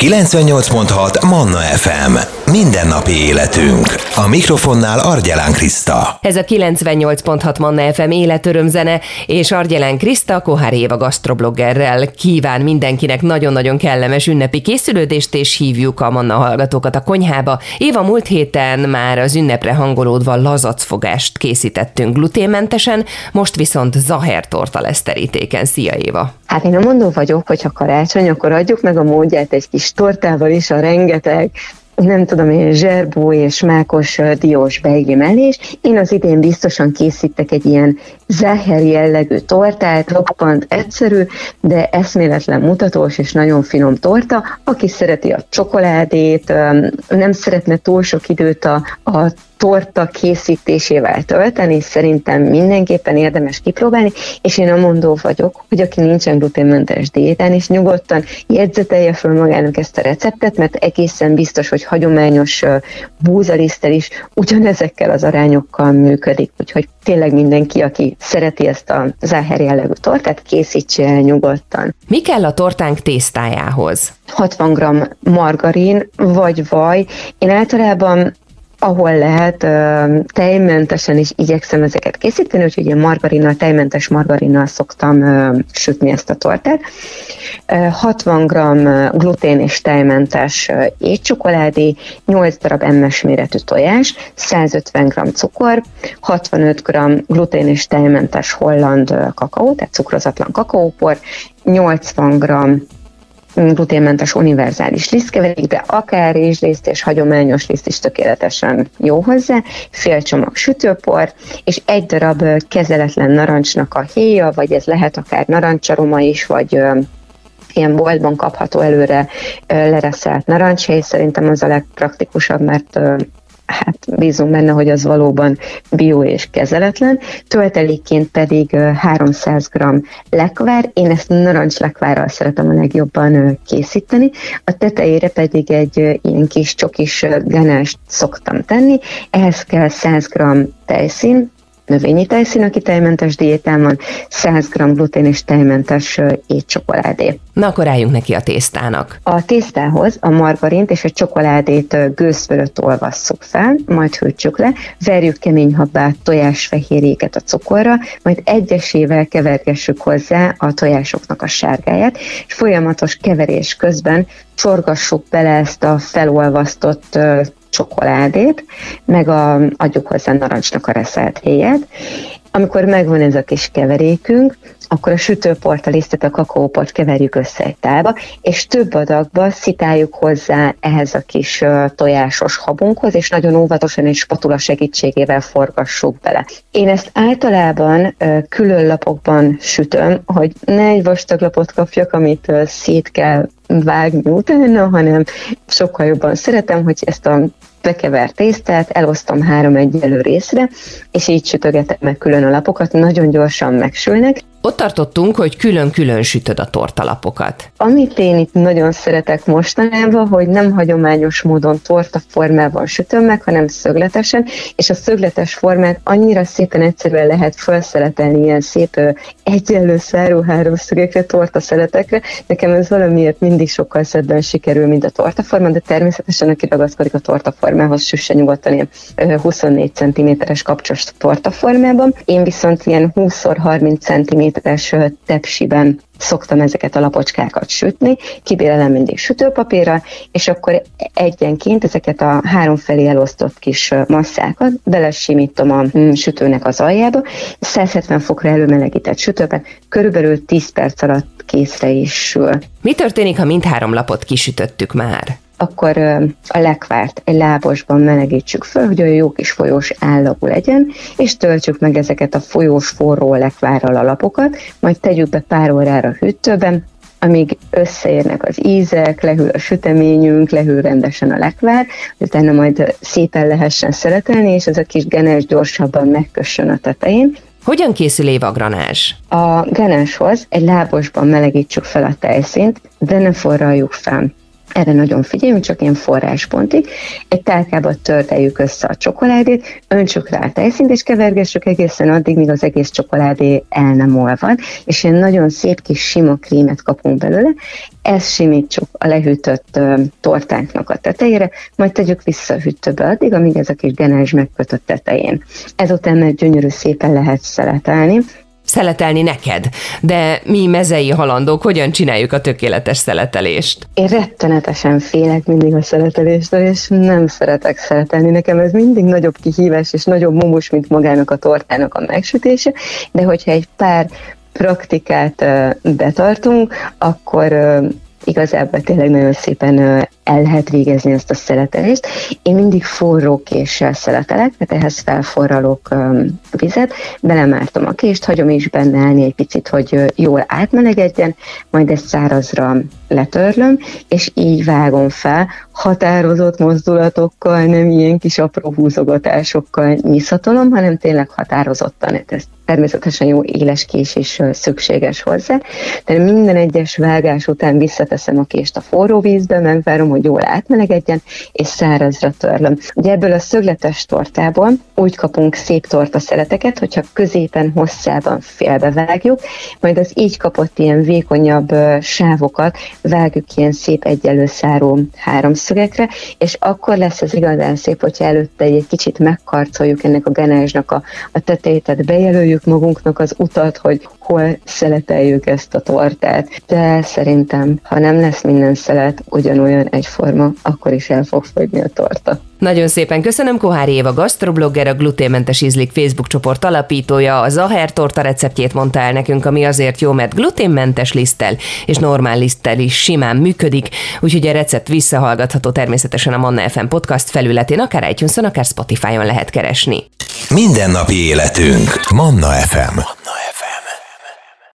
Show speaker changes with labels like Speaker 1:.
Speaker 1: 98.6 Manna FM. Mindennapi életünk. A mikrofonnál Argyelán Kriszta.
Speaker 2: Ez a 98.6 Manna FM életörömzene, és Argyelán Kriszta Kohár Éva gastrobloggerrel kíván mindenkinek nagyon-nagyon kellemes ünnepi készülődést, és hívjuk a Manna hallgatókat a konyhába. Éva múlt héten már az ünnepre hangolódva lazacfogást készítettünk gluténmentesen, most viszont zaher torta lesz terítéken. Szia Éva!
Speaker 3: Hát én a mondó vagyok, hogy ha karácsony, akkor adjuk meg a módját egy kis tortával is, a rengeteg nem tudom én, zserbó és mákos diós beigli én az idén biztosan készítek egy ilyen zeher jellegű tortát, roppant egyszerű, de eszméletlen mutatós és nagyon finom torta. Aki szereti a csokoládét, nem szeretne túl sok időt a, a torta készítésével tölteni, szerintem mindenképpen érdemes kipróbálni, és én a mondó vagyok, hogy aki nincsen gluténmentes diétán, és nyugodtan jegyzetelje föl magának ezt a receptet, mert egészen biztos, hogy hagyományos búzalisztel is ugyanezekkel az arányokkal működik, úgyhogy tényleg mindenki, aki szereti ezt a záher jellegű tortát, készítse el nyugodtan.
Speaker 2: Mi kell a tortánk tésztájához?
Speaker 3: 60 g margarin vagy vaj. Én általában ahol lehet, tejmentesen is igyekszem ezeket készíteni, úgyhogy én margarinnal, tejmentes margarinnal szoktam sütni ezt a tortát. 60 g glutén és tejmentes étcsokoládé, 8 darab emmes méretű tojás, 150 g cukor, 65 g glutén és tejmentes holland kakaó, tehát cukrozatlan kakaópor, 80 g gluténmentes univerzális lisztkeverék, de akár rizsliszt és hagyományos liszt is tökéletesen jó hozzá, fél csomag sütőpor, és egy darab kezeletlen narancsnak a héja, vagy ez lehet akár narancsaroma is, vagy ilyen boltban kapható előre lereszelt narancshéj, szerintem az a legpraktikusabb, mert hát bízunk benne, hogy az valóban bio és kezeletlen. Töltelékként pedig 300 g lekvár, én ezt narancs lekvárral szeretem a legjobban készíteni, a tetejére pedig egy ilyen kis csokis ganást szoktam tenni, ehhez kell 100 g tejszín, növényi tejszín, aki tejmentes diétán van, 100 g glutén és tejmentes étcsokoládé.
Speaker 2: Na akkor álljunk neki a tésztának.
Speaker 3: A tésztához a margarint és a csokoládét gőz fölött olvasszuk fel, majd hűtsük le, verjük kemény habát, tojásfehérjéket a cukorra, majd egyesével kevergessük hozzá a tojásoknak a sárgáját, és folyamatos keverés közben csorgassuk bele ezt a felolvasztott csokoládét, meg a, adjuk hozzá narancsnak a reszelt héját. Amikor megvan ez a kis keverékünk, akkor a sütőport, a lisztet, a kakaóport keverjük össze egy tálba, és több adagba szitáljuk hozzá ehhez a kis tojásos habunkhoz, és nagyon óvatosan és spatula segítségével forgassuk bele. Én ezt általában külön lapokban sütöm, hogy ne egy vastag lapot kapjak, amit szét kell vágni utána, hanem sokkal jobban szeretem, hogy ezt a bekevert tésztát elosztom három egyelő részre, és így sütögetem meg külön a lapokat, nagyon gyorsan megsülnek,
Speaker 2: ott tartottunk, hogy külön-külön sütöd a tortalapokat.
Speaker 3: Amit én itt nagyon szeretek mostanában, hogy nem hagyományos módon torta formában sütöm meg, hanem szögletesen, és a szögletes formát annyira szépen egyszerűen lehet felszeletelni ilyen szép egyenlő száró háromszögekre, torta szeletekre. Nekem ez valamiért mindig sokkal szebben sikerül, mint a tortaforma, de természetesen aki ragaszkodik a tortaformához, süsse nyugodtan ilyen 24 cm-es kapcsos tortaformában. Én viszont ilyen 20x30 cm méteres tepsiben szoktam ezeket a lapocskákat sütni, kibélelem mindig sütőpapírra, és akkor egyenként ezeket a három felé elosztott kis masszákat belesimítom a mm, sütőnek az aljába, 170 fokra előmelegített sütőben, körülbelül 10 perc alatt készre is sül.
Speaker 2: Mi történik, ha mindhárom lapot kisütöttük már?
Speaker 3: Akkor a lekvárt egy lábosban melegítsük föl, hogy olyan jó kis folyós állagú legyen, és töltsük meg ezeket a folyós forró lekvárral a lapokat, majd tegyük be pár órára hűtőben, amíg összeérnek az ízek, lehűl a süteményünk, lehűl rendesen a lekvár, utána majd szépen lehessen szeretelni, és ez a kis genes gyorsabban megkössön a tetején.
Speaker 2: Hogyan készül évagranás?
Speaker 3: A ganáshoz egy lábosban melegítsük fel a tejszínt, de ne forraljuk fel erre nagyon figyeljünk, csak ilyen forráspontig. Egy tálkába törteljük össze a csokoládét, öntsük rá a tejszint, és kevergessük egészen addig, míg az egész csokoládé el nem olvad, és ilyen nagyon szép kis sima krímet kapunk belőle. Ezt simítsuk a lehűtött uh, tortánknak a tetejére, majd tegyük vissza a hűtőbe addig, amíg ez a kis genázs megkötött tetején. Ezután meg gyönyörű szépen lehet szeletelni,
Speaker 2: szeletelni neked, de mi mezei halandók hogyan csináljuk a tökéletes szeletelést?
Speaker 3: Én rettenetesen félek mindig a szeleteléstől, és nem szeretek szeletelni. Nekem ez mindig nagyobb kihívás, és nagyobb mumus, mint magának a tortának a megsütése, de hogyha egy pár praktikát betartunk, akkor igazából tényleg nagyon szépen el lehet végezni ezt a szeletelést. Én mindig forró késsel szeletelek, tehát ehhez felforralok vizet, belemártom a kést, hagyom is benne állni egy picit, hogy jól átmelegedjen, majd ezt szárazra letörlöm, és így vágom fel, határozott mozdulatokkal, nem ilyen kis apró húzogatásokkal nyiszatolom, hanem tényleg határozottan. Ez természetesen jó éles kés is szükséges hozzá. De minden egyes vágás után visszateszem a kést a forró vízbe, megvárom, hogy jól átmelegedjen, és szárazra törlöm. Ugye ebből a szögletes tortából úgy kapunk szép torta szeleteket, hogyha középen hosszában félbevágjuk, majd az így kapott ilyen vékonyabb sávokat vágjuk ilyen szép egyenlő száró háromszögekre, és akkor lesz ez igazán szép, hogyha előtte egy kicsit megkarcoljuk ennek a ganázsnak a, a tetejét, tehát bejelöljük magunknak az utat, hogy hol szeleteljük ezt a tortát. De szerintem, ha nem lesz minden szelet ugyanolyan egyforma, akkor is el fog fogyni a torta.
Speaker 2: Nagyon szépen köszönöm Kohári Éva gastroblogger, a gluténmentes ízlik Facebook csoport alapítója, a Zaher torta receptjét mondta el nekünk, ami azért jó, mert gluténmentes liszttel és normál liszttel is simán működik, úgyhogy a recept visszahallgatható természetesen a Manna FM podcast felületén, akár itunes akár Spotify-on lehet keresni.
Speaker 1: Mindennapi életünk. Manna FM. Manna FM.